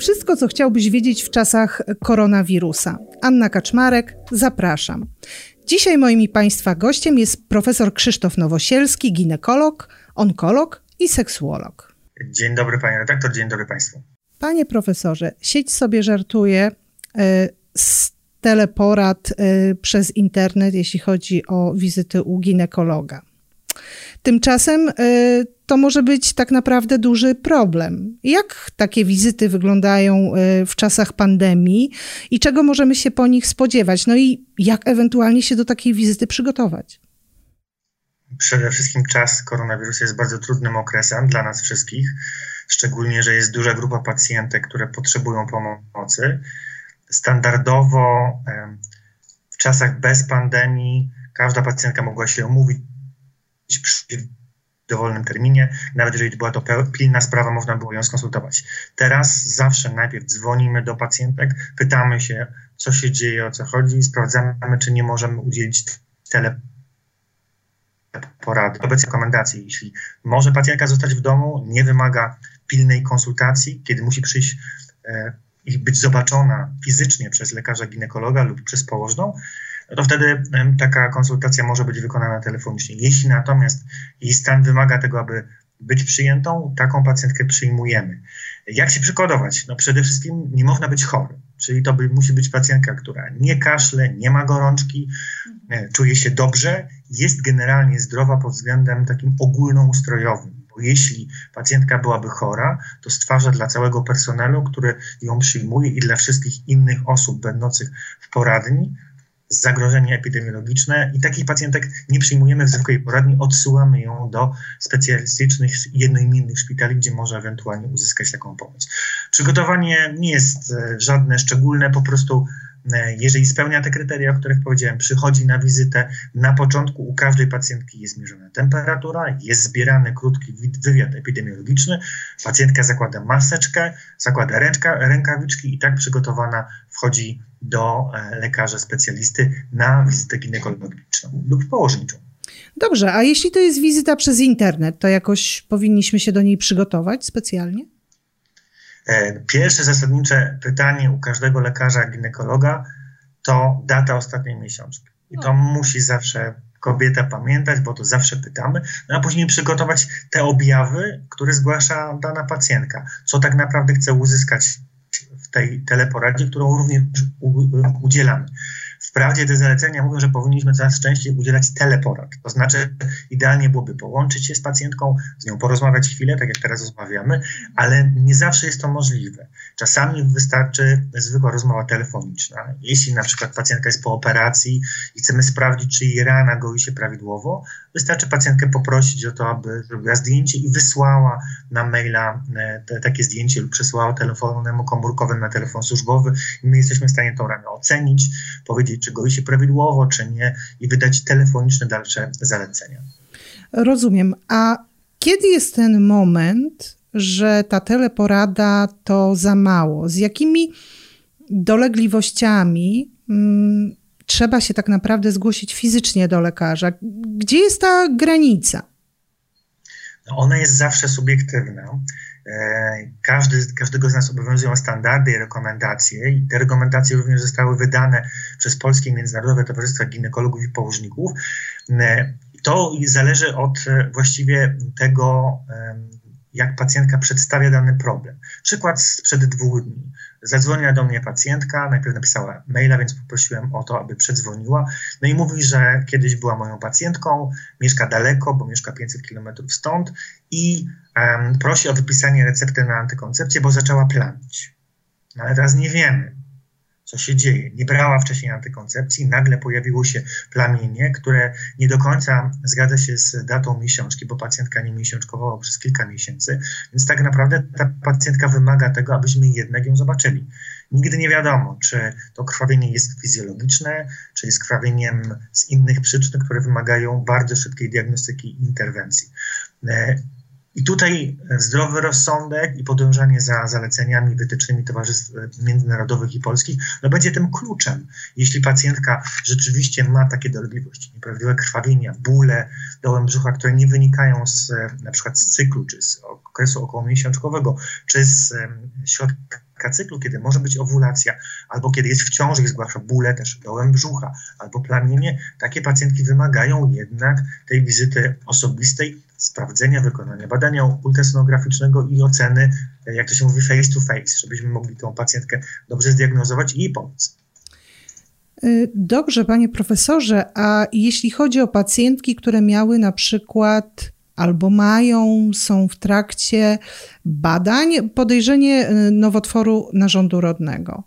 Wszystko, co chciałbyś wiedzieć w czasach koronawirusa. Anna Kaczmarek, zapraszam. Dzisiaj moim i Państwa gościem jest profesor Krzysztof Nowosielski, ginekolog, onkolog i seksuolog. Dzień dobry panie redaktor, dzień dobry państwu. Panie profesorze, sieć sobie żartuje e, z teleporad e, przez internet, jeśli chodzi o wizyty u ginekologa. Tymczasem e, to może być tak naprawdę duży problem. Jak takie wizyty wyglądają w czasach pandemii i czego możemy się po nich spodziewać? No i jak ewentualnie się do takiej wizyty przygotować? Przede wszystkim czas koronawirusa jest bardzo trudnym okresem dla nas wszystkich, szczególnie, że jest duża grupa pacjentek, które potrzebują pomocy. Standardowo w czasach bez pandemii każda pacjentka mogła się umówić przy dowolnym terminie, nawet jeżeli była to pilna sprawa, można było ją skonsultować. Teraz zawsze najpierw dzwonimy do pacjentek, pytamy się, co się dzieje, o co chodzi, sprawdzamy, czy nie możemy udzielić tele porady, obecnie rekomendacji. Jeśli może pacjentka zostać w domu, nie wymaga pilnej konsultacji, kiedy musi przyjść e, i być zobaczona fizycznie przez lekarza ginekologa lub przez położną, to wtedy taka konsultacja może być wykonana telefonicznie. Jeśli natomiast jej stan wymaga tego, aby być przyjętą, taką pacjentkę przyjmujemy. Jak się przygotować? No przede wszystkim nie można być chory, czyli to by, musi być pacjentka, która nie kaszle, nie ma gorączki, e, czuje się dobrze, jest generalnie zdrowa pod względem takim ogólnoustrojowym. Bo jeśli pacjentka byłaby chora, to stwarza dla całego personelu, który ją przyjmuje i dla wszystkich innych osób będących w poradni zagrożenie epidemiologiczne i takich pacjentek nie przyjmujemy w zwykłej poradni, odsyłamy ją do specjalistycznych, jednoimiennych szpitali, gdzie może ewentualnie uzyskać taką pomoc. Przygotowanie nie jest e, żadne szczególne, po prostu jeżeli spełnia te kryteria, o których powiedziałem, przychodzi na wizytę, na początku u każdej pacjentki jest mierzona temperatura, jest zbierany krótki wywiad epidemiologiczny, pacjentka zakłada maseczkę, zakłada ręczka, rękawiczki i tak przygotowana wchodzi do e, lekarza specjalisty na wizytę ginekologiczną lub położniczą. Dobrze, a jeśli to jest wizyta przez internet, to jakoś powinniśmy się do niej przygotować specjalnie? E, pierwsze zasadnicze pytanie u każdego lekarza ginekologa to data ostatniej miesiączki. I to musi zawsze kobieta pamiętać, bo to zawsze pytamy, no a później przygotować te objawy, które zgłasza dana pacjentka. Co tak naprawdę chce uzyskać w tej teleporadzie, którą również udzielamy. Wprawdzie te zalecenia mówią, że powinniśmy coraz częściej udzielać teleporad. To znaczy, idealnie byłoby połączyć się z pacjentką, z nią porozmawiać chwilę, tak jak teraz rozmawiamy, ale nie zawsze jest to możliwe. Czasami wystarczy zwykła rozmowa telefoniczna. Jeśli na przykład pacjentka jest po operacji i chcemy sprawdzić, czy jej rana goi się prawidłowo, wystarczy pacjentkę poprosić o to, aby zrobiła zdjęcie i wysłała na maila e, te, takie zdjęcie lub przesłała telefonem komórkowym na telefon służbowy my jesteśmy w stanie tą ranę ocenić, powiedzieć, czy goi się prawidłowo, czy nie i wydać telefoniczne dalsze zalecenia. Rozumiem. A kiedy jest ten moment, że ta teleporada to za mało? Z jakimi dolegliwościami hmm, trzeba się tak naprawdę zgłosić fizycznie do lekarza? Gdzie jest ta granica? No ona jest zawsze subiektywna. E, każdy, każdego z nas obowiązują standardy i rekomendacje i te rekomendacje również zostały wydane przez Polskie Międzynarodowe Towarzystwa Ginekologów i Położników. E, to zależy od e, właściwie tego, jak pacjentka przedstawia dany problem. Przykład sprzed dwóch dni. Zadzwoniła do mnie pacjentka, najpierw napisała maila, więc poprosiłem o to, aby przedzwoniła. No i mówi, że kiedyś była moją pacjentką, mieszka daleko, bo mieszka 500 kilometrów stąd i um, prosi o wypisanie recepty na antykoncepcję, bo zaczęła plamić. No ale teraz nie wiemy, co się dzieje. Nie brała wcześniej antykoncepcji, nagle pojawiło się plamienie, które nie do końca zgadza się z datą miesiączki, bo pacjentka nie miesiączkowała przez kilka miesięcy, więc tak naprawdę ta pacjentka wymaga tego, abyśmy jednak ją zobaczyli. Nigdy nie wiadomo, czy to krwawienie jest fizjologiczne, czy jest krwawieniem z innych przyczyn, które wymagają bardzo szybkiej diagnostyki i interwencji. E, i tutaj zdrowy rozsądek i podążanie za zaleceniami, wytycznymi towarzystw międzynarodowych i polskich no będzie tym kluczem. Jeśli pacjentka rzeczywiście ma takie dolegliwości, nieprawidłowe krwawienia, bóle dołem brzucha, które nie wynikają z na przykład z cyklu, czy z okresu okołomiesiączkowego, czy z środka cyklu, kiedy może być owulacja, albo kiedy jest w ciąży i zgłasza bóle też dołem brzucha, albo plamienie, takie pacjentki wymagają jednak tej wizyty osobistej, sprawdzenia, wykonania badania ultrasonograficznego i oceny, jak to się mówi, face to face, żebyśmy mogli tą pacjentkę dobrze zdiagnozować i pomóc. Y, dobrze, panie profesorze, a jeśli chodzi o pacjentki, które miały na przykład albo mają, są w trakcie badań podejrzenie y, nowotworu narządu rodnego.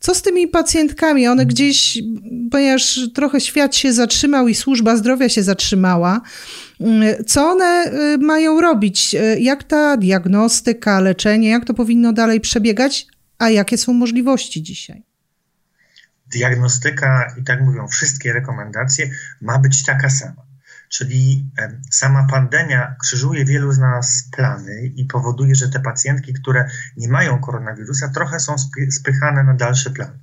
Co z tymi pacjentkami? One gdzieś, ponieważ trochę świat się zatrzymał i służba zdrowia się zatrzymała, y, co one mają robić? Jak ta diagnostyka, leczenie, jak to powinno dalej przebiegać, a jakie są możliwości dzisiaj? diagnostyka, i tak mówią wszystkie rekomendacje, ma być taka sama. Czyli sama pandemia krzyżuje wielu z nas plany i powoduje, że te pacjentki, które nie mają koronawirusa, trochę są spychane na dalszy plan.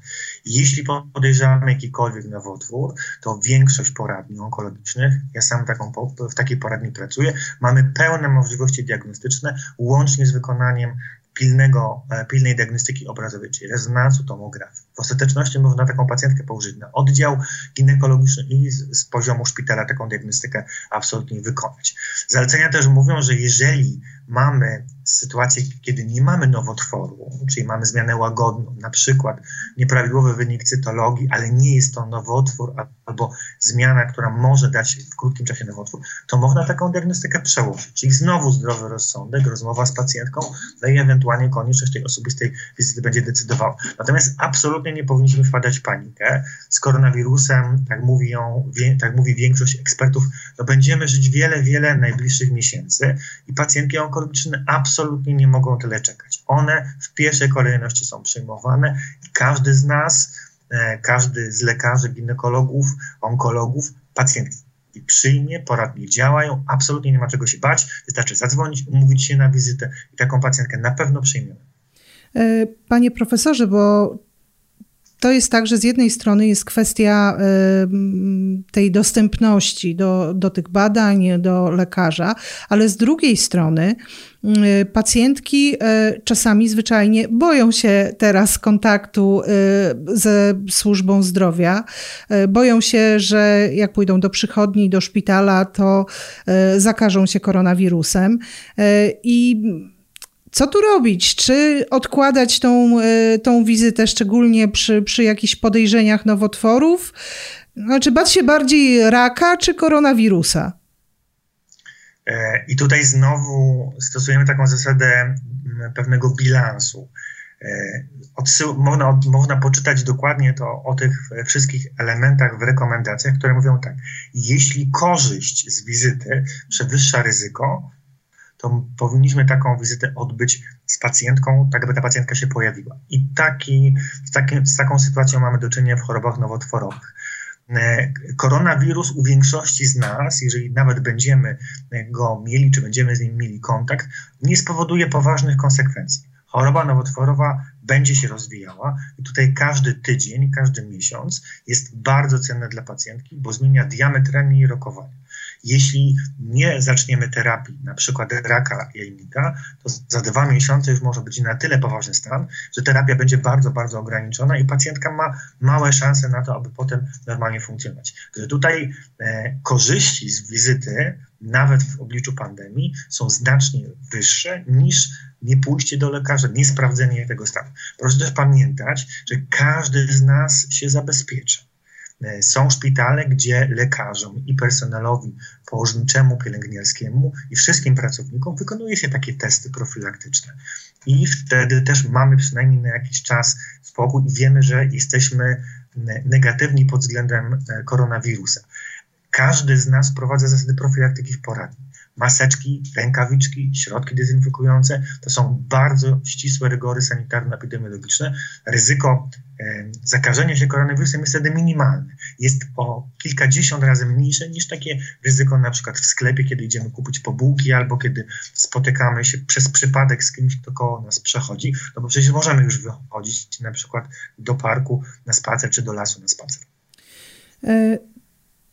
Jeśli podejrzewamy jakikolwiek nowotwór, to większość poradni onkologicznych, ja sam taką, w takiej poradni pracuję, mamy pełne możliwości diagnostyczne, łącznie z wykonaniem pilnego, e, pilnej diagnostyki obrazowej, czyli rezonansu tomografii. W ostateczności można taką pacjentkę położyć na oddział ginekologiczny i z, z poziomu szpitala taką diagnostykę absolutnie wykonać. Zalecenia też mówią, że jeżeli mamy sytuację, kiedy nie mamy nowotworu, czyli mamy zmianę łagodną, na przykład nieprawidłowy wynik cytologii, ale nie jest to nowotwór albo zmiana, która może dać w krótkim czasie nowotwór, to można taką diagnostykę przełożyć. Czyli znowu zdrowy rozsądek, rozmowa z pacjentką, no i ewentualnie konieczność tej osobistej wizyty będzie decydowała. Natomiast absolutnie nie powinniśmy wpadać w panikę. Z koronawirusem, tak, mówią, tak mówi większość ekspertów, no będziemy żyć wiele, wiele najbliższych miesięcy i pacjentki onkologiczne absolutnie nie mogą tyle czekać. One w pierwszej kolejności są przyjmowane i każdy z nas, e, każdy z lekarzy, ginekologów, onkologów, pacjentki przyjmie, poradnie działają, absolutnie nie ma czego się bać, wystarczy zadzwonić, umówić się na wizytę i taką pacjentkę na pewno przyjmiemy. E, panie profesorze, bo to jest tak, że z jednej strony jest kwestia tej dostępności do, do tych badań, do lekarza, ale z drugiej strony pacjentki e, czasami zwyczajnie boją się teraz kontaktu e, ze służbą zdrowia. Boją się, że jak pójdą do przychodni, do szpitala, to zakażą się koronawirusem. I co tu robić? Czy odkładać tą, tą wizytę, szczególnie przy, przy jakichś podejrzeniach nowotworów? Znaczy, bać się bardziej raka czy koronawirusa? E, I tutaj znowu stosujemy taką zasadę pewnego bilansu. E, odsył, można, można poczytać dokładnie to o tych wszystkich elementach w rekomendacjach, które mówią tak: jeśli korzyść z wizyty przewyższa ryzyko, to powinniśmy taką wizytę odbyć z pacjentką, tak aby ta pacjentka się pojawiła. I taki, z taką sytuacją mamy do czynienia w chorobach nowotworowych. E, koronawirus u większości z nas, jeżeli nawet będziemy go mieli, czy będziemy z nim mieli kontakt, nie spowoduje poważnych konsekwencji. Choroba nowotworowa będzie się rozwijała i tutaj każdy tydzień, każdy miesiąc jest bardzo cenny dla pacjentki, bo zmienia diametralnie jej rokowanie. Jeśli nie zaczniemy terapii, na przykład raka jajnika, to za dwa miesiące już może być na tyle poważny stan, że terapia będzie bardzo, bardzo ograniczona i pacjentka ma małe szanse na to, aby potem normalnie funkcjonować. Że tutaj e, korzyści z wizyty, nawet w obliczu pandemii, są znacznie wyższe niż nie pójście do lekarza, nie sprawdzenie tego stanu. Proszę też pamiętać, że każdy z nas się zabezpiecza. E, są szpitale, gdzie lekarzom i personelowi położniczemu, pielęgniarskiemu i wszystkim pracownikom wykonuje się takie testy profilaktyczne. I wtedy też mamy przynajmniej na jakiś czas spokój i wiemy, że jesteśmy negatywni pod względem e, koronawirusa. Każdy z nas prowadzi zasady profilaktyki w poradni maseczki, rękawiczki, środki dezynfekujące. To są bardzo ścisłe rygory sanitarno-epidemiologiczne. Ryzyko e, zakażenia się koronawirusem jest wtedy minimalne. Jest o kilkadziesiąt razy mniejsze niż takie ryzyko na przykład w sklepie, kiedy idziemy kupić pobułki albo kiedy spotykamy się przez przypadek z kimś, kto koło nas przechodzi. No bo przecież możemy już wychodzić na przykład do parku na spacer czy do lasu na spacer. E,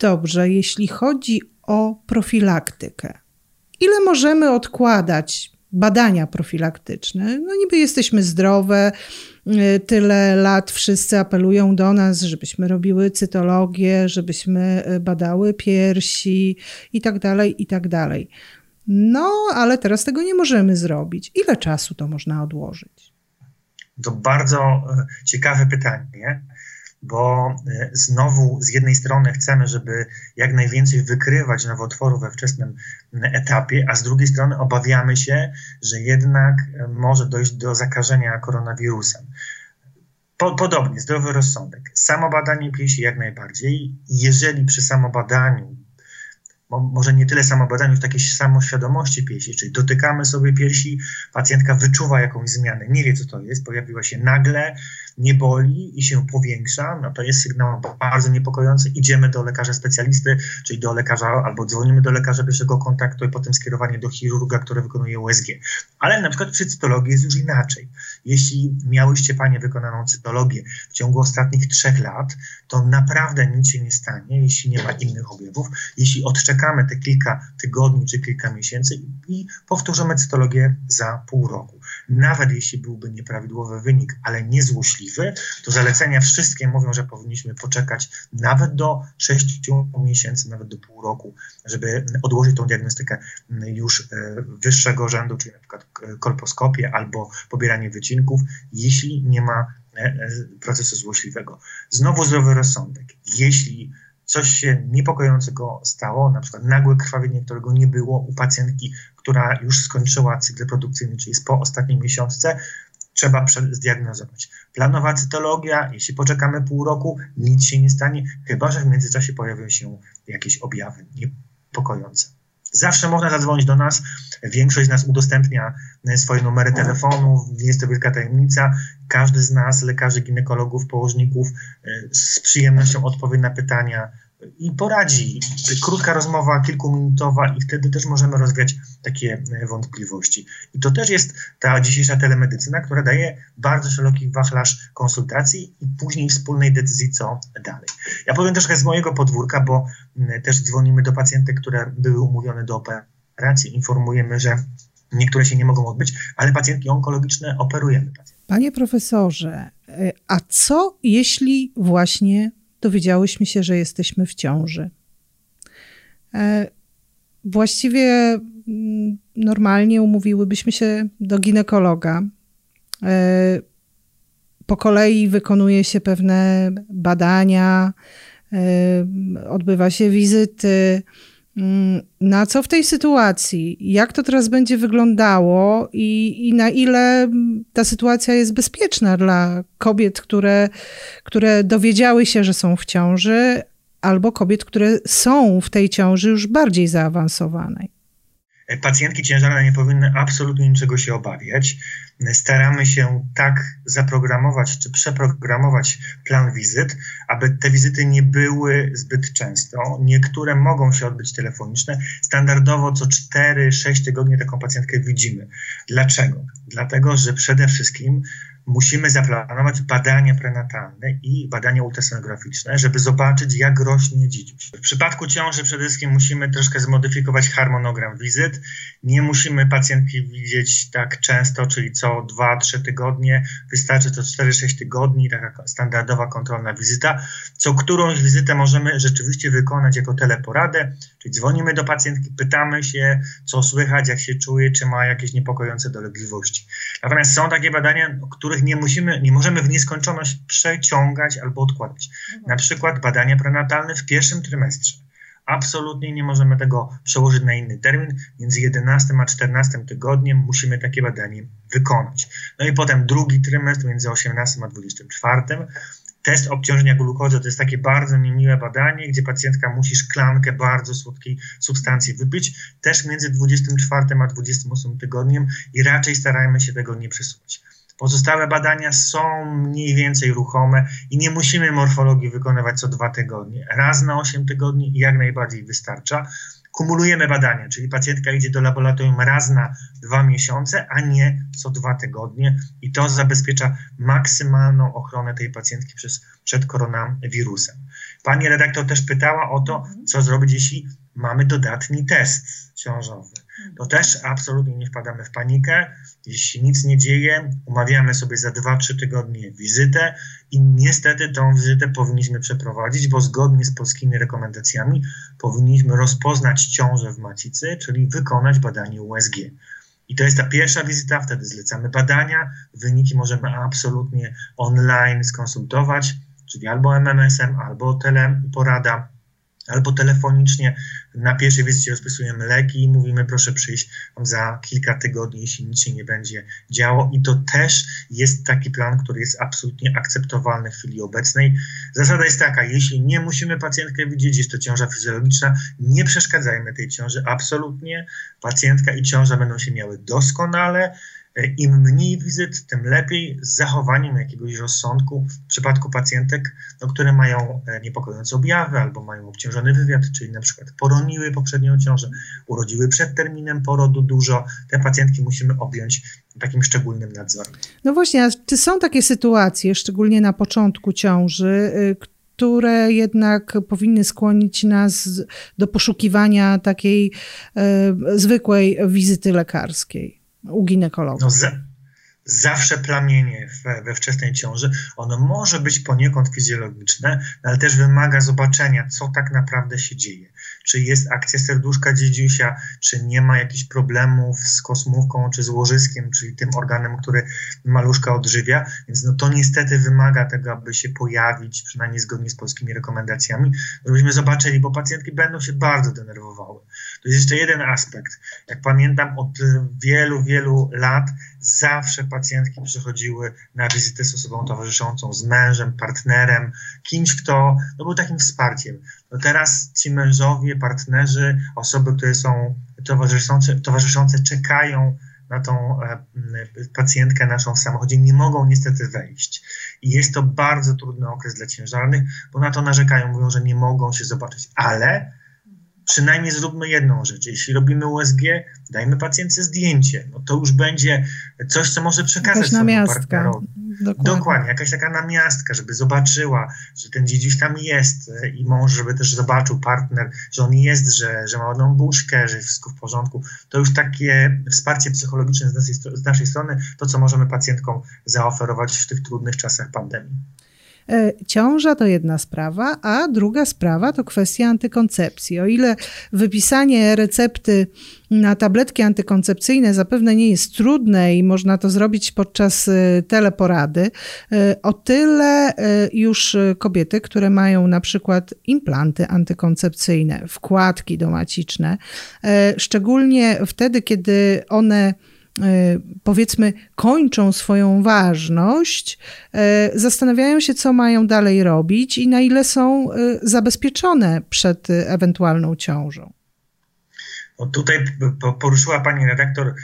dobrze, jeśli chodzi o profilaktykę, ile możemy odkładać badania profilaktyczne. No niby jesteśmy zdrowe, y, tyle lat wszyscy apelują do nas, żebyśmy robiły cytologię, żebyśmy y, badały piersi i tak dalej, i tak dalej. No, ale teraz tego nie możemy zrobić. Ile czasu to można odłożyć? To bardzo e, ciekawe pytanie bo e, znowu z jednej strony chcemy, żeby jak najwięcej wykrywać nowotworów we wczesnym etapie, a z drugiej strony obawiamy się, że jednak e, może dojść do zakażenia koronawirusem. Podobnie, zdrowy rozsądek. Samobadanie piersi jak najbardziej. Jeżeli przy samobadaniu może nie tyle samobadaniu, w takiej samoświadomości piersi, czyli dotykamy sobie piersi, pacjentka wyczuwa jakąś zmianę, nie wie co to jest, pojawiła się nagle, nie boli i się powiększa, no to jest sygnał bardzo niepokojący. Idziemy do lekarza specjalisty, czyli do lekarza, albo dzwonimy do lekarza pierwszego kontaktu i potem skierowanie do chirurga, który wykonuje USG. Ale na przykład przy cytologii jest już inaczej. Jeśli miałyście Panie wykonaną cytologię w ciągu ostatnich trzech lat, to naprawdę nic się nie stanie, jeśli nie ma innych objawów. Jeśli odczekamy te kilka tygodni czy kilka miesięcy i powtórzymy cytologię za pół roku. Nawet jeśli byłby nieprawidłowy wynik, ale niezłośliwy, to zalecenia wszystkie mówią, że powinniśmy poczekać nawet do 6 miesięcy, nawet do pół roku, żeby odłożyć tą diagnostykę już e, wyższego rzędu, czyli na przykład kolposkopię albo pobieranie wycinków, jeśli nie ma e, e, procesu złośliwego. Znowu zdrowy rozsądek. Jeśli coś się niepokojącego stało, na przykład nagłe krwawienie, którego nie było u pacjentki, która już skończyła cykl produkcyjny, czyli jest po ostatniej miesiączce, trzeba zdiagnozować. Planowa cytologia, jeśli poczekamy pół roku, nic się nie stanie, chyba że w międzyczasie pojawią się jakieś objawy niepokojące. Zawsze można zadzwonić do nas. Większość z nas udostępnia swoje numery telefonu. Nie jest to wielka tajemnica. Każdy z nas, lekarzy, ginekologów, położników, z przyjemnością odpowie na pytania i poradzi. Krótka rozmowa, kilkuminutowa, i wtedy też możemy rozwiać takie e, wątpliwości. I to też jest ta dzisiejsza telemedycyna, która daje bardzo szeroki wachlarz konsultacji i później wspólnej decyzji, co dalej. Ja powiem troszkę z mojego podwórka, bo też dzwonimy do pacjentek, które były umówione do operacji, informujemy, że niektóre się nie mogą odbyć, ale pacjentki onkologiczne operujemy. Panie profesorze, e, a co jeśli właśnie dowiedziałyśmy się, że jesteśmy w ciąży. E, właściwie mm, normalnie umówiłybyśmy się do ginekologa. E, po kolei wykonuje się pewne badania, e, odbywa się wizyty. Mm, na co w tej sytuacji? Jak to teraz będzie wyglądało i, i na ile ta sytuacja jest bezpieczna dla kobiet, które, które dowiedziały się, że są w ciąży, albo kobiet, które są w tej ciąży już bardziej zaawansowanej? Pacjentki ciężarne nie powinny absolutnie niczego się obawiać staramy się tak zaprogramować czy przeprogramować plan wizyt, aby te wizyty nie były zbyt często. Niektóre mogą się odbyć telefoniczne. Standardowo co 4-6 tygodni taką pacjentkę widzimy. Dlaczego? Dlatego, że przede wszystkim musimy zaplanować badania prenatalne i badania ultrasonograficzne, żeby zobaczyć, jak rośnie dzieci. W przypadku ciąży przede wszystkim musimy troszkę zmodyfikować harmonogram wizyt. Nie musimy pacjentki widzieć tak często, czyli co 2-3 tygodnie. Wystarczy to 4-6 tygodni, taka standardowa kontrolna wizyta. Co którąś wizytę możemy rzeczywiście wykonać jako teleporadę, czyli dzwonimy do pacjentki, pytamy się, co słychać, jak się czuje, czy ma jakieś niepokojące dolegliwości. Natomiast są takie badania, których nie, musimy, nie możemy w nieskończoność przeciągać albo odkładać. Mhm. Na przykład badania prenatalne w pierwszym trymestrze. Absolutnie nie możemy tego przełożyć na inny termin. Między 11 a 14 tygodniem musimy takie badanie wykonać. No i potem drugi trymestr między 18 a 24. Test obciążenia glukozy to jest takie bardzo niemiłe badanie, gdzie pacjentka musi szklankę bardzo słodkiej substancji wypić, też między 24 a 28 tygodniem i raczej starajmy się tego nie przesuwać. Pozostałe badania są mniej więcej ruchome i nie musimy morfologii wykonywać co dwa tygodnie. Raz na 8 tygodni jak najbardziej wystarcza. Kumulujemy badania, czyli pacjentka idzie do laboratorium raz na dwa miesiące, a nie co dwa tygodnie i to zabezpiecza maksymalną ochronę tej pacjentki przez, przed koronawirusem. Pani redaktor też pytała o to, co zrobić, jeśli mamy dodatni test ciążowy. To też absolutnie nie wpadamy w panikę. Jeśli nic nie dzieje, umawiamy sobie za 2-3 tygodnie wizytę i niestety tą wizytę powinniśmy przeprowadzić, bo zgodnie z polskimi rekomendacjami powinniśmy rozpoznać ciążę w macicy, czyli wykonać badanie USG. I to jest ta pierwsza wizyta, wtedy zlecamy badania, wyniki możemy absolutnie online skonsultować, czyli albo MMS-em, albo teleporada albo telefonicznie na pierwszej wizycie rozpisujemy leki i mówimy proszę przyjść za kilka tygodni, jeśli nic się nie będzie działo i to też jest taki plan, który jest absolutnie akceptowalny w chwili obecnej. Zasada jest taka, jeśli nie musimy pacjentkę widzieć, jest to ciąża fizjologiczna, nie przeszkadzajmy tej ciąży absolutnie. Pacjentka i ciąża będą się miały doskonale, Im mniej wizyt, tym lepiej z zachowaniem jakiegoś rozsądku w przypadku pacjentek, no, które mają e, niepokojące objawy albo mają obciążony wywiad, czyli na przykład poroniły poprzednią ciążę, urodziły przed terminem porodu dużo. Te pacjentki musimy objąć takim szczególnym nadzorem. No właśnie, a czy są takie sytuacje, szczególnie na początku ciąży, y, które jednak powinny skłonić nas do poszukiwania takiej y, zwykłej wizyty lekarskiej? U ginekologa? No za, zawsze plamienie we, we wczesnej ciąży, ono może być poniekąd fizjologiczne, ale też wymaga zobaczenia, co tak naprawdę się dzieje. Czy jest akcja serduszka dziedziusia, czy nie ma jakichś problemów z kosmówką, czy z łożyskiem, czyli tym organem, który maluszka odżywia. Więc no to niestety wymaga tego, aby się pojawić, przynajmniej zgodnie z polskimi rekomendacjami, żebyśmy zobaczyli, bo pacjentki będą się bardzo denerwowały. To jest jeszcze jeden aspekt. Jak pamiętam, od wielu, wielu lat zawsze pacjentki przychodziły na wizytę z osobą towarzyszącą, z mężem, partnerem, kimś, kto no, był takim wsparciem. No teraz ci mężowie, partnerzy, osoby, które są towarzyszące, towarzyszące czekają na tą e, pacjentkę naszą w samochodzie, nie mogą niestety wejść. I jest to bardzo trudny okres dla ciężarnych, bo na to narzekają, mówią, że nie mogą się zobaczyć. Ale przynajmniej zróbmy jedną rzecz. Jeśli robimy USG, dajmy pacjentce zdjęcie. No to już będzie coś, co może przekazać swojemu partnerowi. Dokładnie. Dokładnie, jakaś taka namiastka, żeby zobaczyła, że ten dziedzic tam jest e, i mąż, żeby też zobaczył partner, że on jest, że, że ma ładną buźkę, że jest wszystko w porządku. To już takie wsparcie psychologiczne z naszej, z naszej strony, to co możemy pacjentkom zaoferować w tych trudnych czasach pandemii. E, ciąża to jedna sprawa, a druga sprawa to kwestia antykoncepcji. O ile wypisanie recepty na tabletki antykoncepcyjne zapewne nie jest trudne i można to zrobić podczas e, teleporady, e, o tyle już kobiety, które mają na przykład implanty antykoncepcyjne, wkładki domaciczne, szczególnie wtedy, kiedy one powiedzmy, kończą swoją ważność, e, zastanawiają się, co mają dalej robić i na ile są e, zabezpieczone przed ewentualną ciążą. No tutaj poruszyła pani redaktor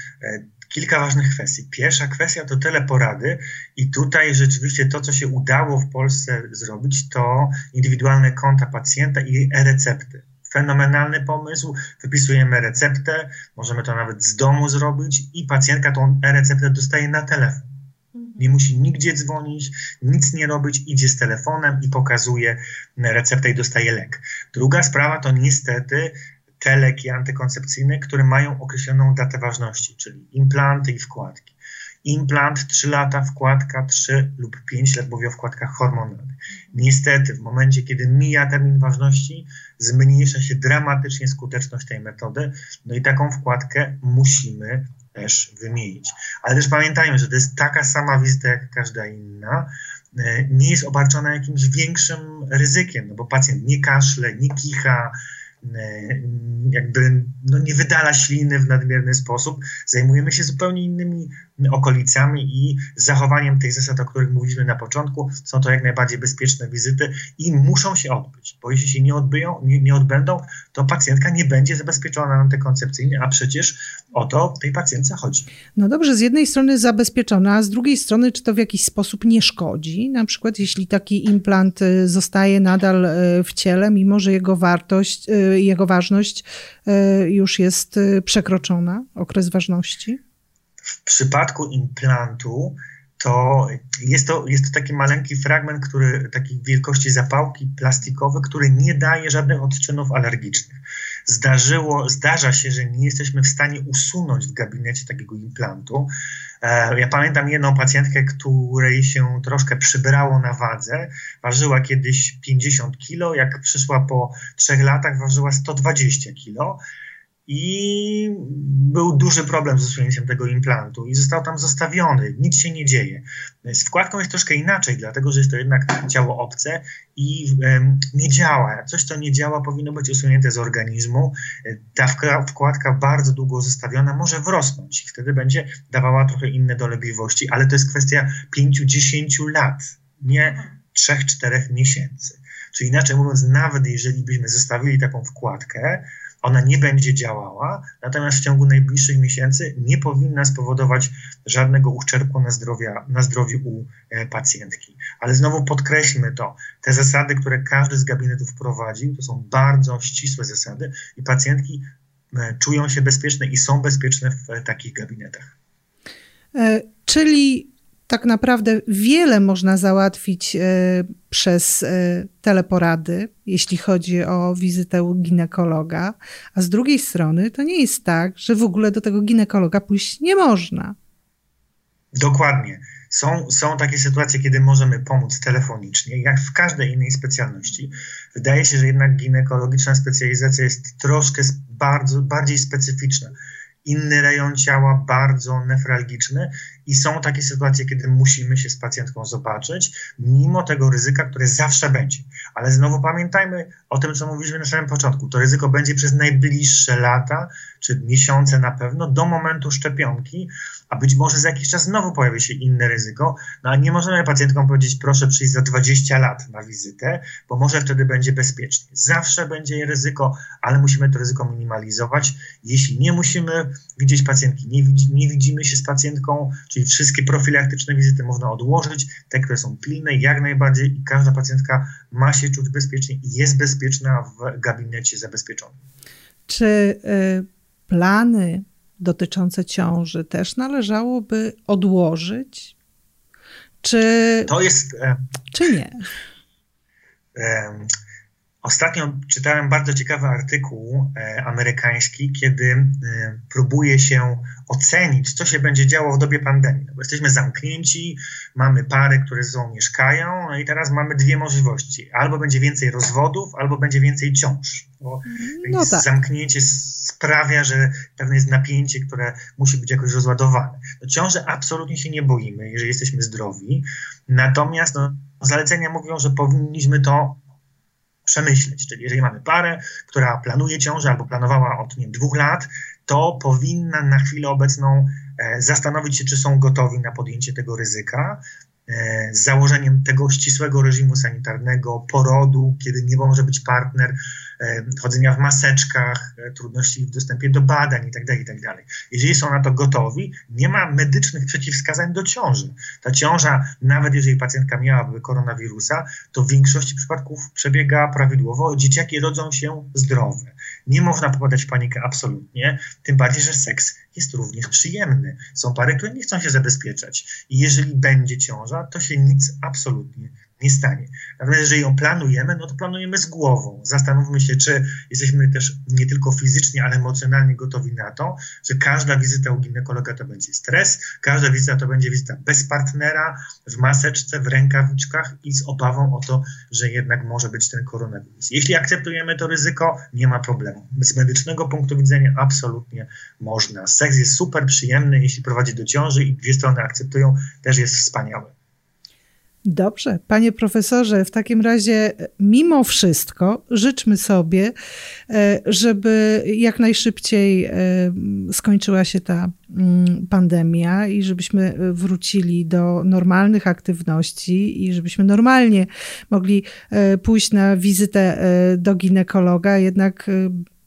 kilka ważnych kwestii. Pierwsza kwestia to teleporady i tutaj rzeczywiście to, co się udało w Polsce zrobić, to indywidualne konta pacjenta i e-recepty fenomenalny pomysł. Wypisujemy receptę, możemy to nawet z domu zrobić i pacjentka tą e-receptę dostaje na telefon. Mhm. Nie musi nigdzie dzwonić, nic nie robić, idzie z telefonem i pokazuje receptę i dostaje lek. Druga sprawa to niestety te leki antykoncepcyjne, które mają określoną datę ważności, czyli implanty i wkładki. Implant 3 lata, wkładka 3 lub 5 lat, mówię o wkładkach hormonalnych. Niestety, w momencie, kiedy mija termin ważności, zmniejsza się dramatycznie skuteczność tej metody, no i taką wkładkę musimy też wymienić. Ale też pamiętajmy, że to jest taka sama wizyta jak każda inna, e, nie jest obarczona jakimś większym ryzykiem, no bo pacjent nie kaszle, nie kicha, E, jakby no, nie wydala śliny w nadmierny sposób. Zajmujemy się zupełnie innymi okolicami i zachowaniem tych zasad, o których mówiliśmy na początku. Są to jak najbardziej bezpieczne wizyty i muszą się odbyć, bo jeśli się nie odbyją, nie, nie odbędą, to pacjentka nie będzie zabezpieczona antykoncepcyjnie, a przecież o to tej pacjentce chodzi. No dobrze, z jednej strony zabezpieczona, a z drugiej strony, czy to w jakiś sposób nie szkodzi? Na przykład, jeśli taki implant y, zostaje nadal y, w ciele, mimo że jego wartość, y, jego ważność już jest przekroczona, okres ważności? W przypadku implantu to jest to, jest to taki maleńki fragment, który, takiej wielkości zapałki plastikowy, który nie daje żadnych odczynów alergicznych. Zdarzyło, zdarza się, że nie jesteśmy w stanie usunąć w gabinecie takiego implantu. E, ja pamiętam jedną pacjentkę, której się troszkę przybrało na wadze. Ważyła kiedyś 50 kilo, jak przyszła po trzech latach, ważyła 120 kilo i był duży problem z usunięciem tego implantu i został tam zostawiony, nic się nie dzieje. Z wkładką jest troszkę inaczej, dlatego że jest to jednak ciało obce i nie działa. Coś, co nie działa, powinno być usunięte z organizmu. Ta wkładka bardzo długo zostawiona może wrosnąć i wtedy będzie dawała trochę inne dolegliwości, ale to jest kwestia 5-10 lat, nie 3-4 miesięcy. Czyli inaczej mówiąc, nawet jeżeli byśmy zostawili taką wkładkę, ona nie będzie działała, natomiast w ciągu najbliższych miesięcy nie powinna spowodować żadnego uszczerbku na, zdrowia, na zdrowiu u e, pacjentki. Ale znowu podkreślmy to, te zasady, które każdy z gabinetów prowadził, to są bardzo ścisłe zasady i pacjentki e, czują się bezpieczne i są bezpieczne w e, takich gabinetach. Czyli tak naprawdę wiele można załatwić e, przez e, teleporady, jeśli chodzi o wizytę u ginekologa, a z drugiej strony to nie jest tak, że w ogóle do tego ginekologa pójść nie można. Dokładnie. Są, są takie sytuacje, kiedy możemy pomóc telefonicznie, jak w każdej innej specjalności. Wydaje się, że jednak ginekologiczna specjalizacja jest troszkę bardzo, bardziej specyficzna inny rejon ciała, bardzo nefralgiczny i są takie sytuacje, kiedy musimy się z pacjentką zobaczyć, mimo tego ryzyka, które zawsze będzie. Ale znowu pamiętajmy o tym, co mówiliśmy na samym początku. To ryzyko będzie przez najbliższe lata, czy miesiące na pewno, do momentu szczepionki, a być może za jakiś czas znowu pojawi się inne ryzyko, no a nie możemy pacjentkom powiedzieć, proszę przyjść za 20 lat na wizytę, bo może wtedy będzie bezpiecznie. Zawsze będzie ryzyko, ale musimy to ryzyko minimalizować. Jeśli nie musimy widzieć pacjentki, nie, widzi, nie widzimy się z pacjentką, czyli wszystkie profilaktyczne wizyty można odłożyć, te, które są pilne, jak najbardziej i każda pacjentka ma się czuć bezpiecznie i jest bezpieczna w gabinecie zabezpieczonym. Czy y, plany dotyczące ciąży też należałoby odłożyć? Czy, to jest, e, czy nie? Ostatnio czytałem bardzo ciekawy artykuł e, amerykański, kiedy e, próbuje się ocenić, co się będzie działo w dobie pandemii. No bo jesteśmy zamknięci, mamy pary, które ze sobą mieszkają, no i teraz mamy dwie możliwości. Albo będzie więcej rozwodów, albo będzie więcej ciąż. Bo no tak. zamknięcie sprawia, że pewne jest napięcie, które musi być jakoś rozładowane. No, ciąży absolutnie się nie boimy, jeżeli jesteśmy zdrowi. Natomiast no, zalecenia mówią, że powinniśmy to przemyśleć. Czyli jeżeli mamy parę, która planuje ciążę albo planowała od nie, dwóch lat, to powinna na chwilę obecną e, zastanowić się, czy są gotowi na podjęcie tego ryzyka. E, z założeniem tego ścisłego reżimu sanitarnego, porodu, kiedy nie może być partner, chodzenia w maseczkach, e, trudności w dostępie do badań itd., tak itd. Tak jeżeli są na to gotowi, nie ma medycznych przeciwwskazań do ciąży. Ta ciąża, nawet jeżeli pacjentka miałaby koronawirusa, to w większości przypadków przebiega prawidłowo, dzieciaki rodzą się zdrowe. Nie można popadać w panikę absolutnie, tym bardziej, że seks jest również przyjemny. Są pary, które nie chcą się zabezpieczać. I jeżeli będzie ciąża, to się nic absolutnie nie stanie. Natomiast jeżeli ją planujemy, no to planujemy z głową. Zastanówmy się, czy jesteśmy też nie tylko fizycznie, ale emocjonalnie gotowi na to, że każda wizyta u ginekologa to będzie stres, każda wizyta to będzie wizyta bez partnera, w maseczce, w rękawiczkach i z obawą o to, że jednak może być ten koronawirus. Jeśli akceptujemy to ryzyko, nie ma problemu. Z medycznego punktu widzenia absolutnie można. Seks jest super przyjemny, jeśli prowadzi do ciąży i dwie strony akceptują, też jest wspaniały. Dobrze, panie profesorze, w takim razie mimo wszystko życzmy sobie, e, żeby jak najszybciej e, skończyła się ta mm, pandemia i żebyśmy wrócili do normalnych aktywności i żebyśmy normalnie mogli e, pójść na wizytę do ginekologa, jednak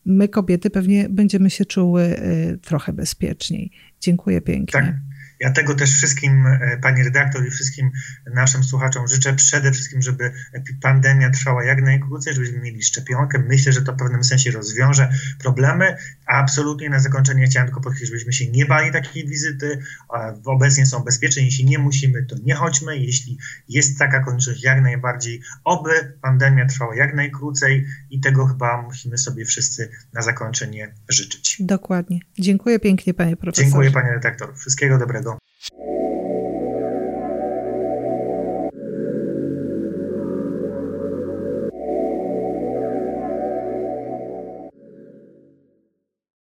my kobiety pewnie będziemy się czuły trochę bezpieczniej. Dziękuję pięknie. Tak. Ja tego też wszystkim, e, pani redaktor i wszystkim naszym słuchaczom życzę przede wszystkim, żeby pandemia trwała jak najkrócej, żebyśmy mieli szczepionkę. Myślę, że to w pewnym sensie rozwiąże problemy, a absolutnie na zakończenie chciałem tylko podkreślić, żebyśmy się nie bali takiej wizyty. Obecnie są bezpieczne. Jeśli nie musimy, to nie chodźmy. Jeśli jest taka konieczność, jak najbardziej, oby pandemia trwała jak najkrócej i tego chyba musimy sobie wszyscy na zakończenie życzyć. Dokładnie. Dziękuję pięknie, panie profesorze. Dziękuję, panie redaktor. Wszystkiego dobrego. you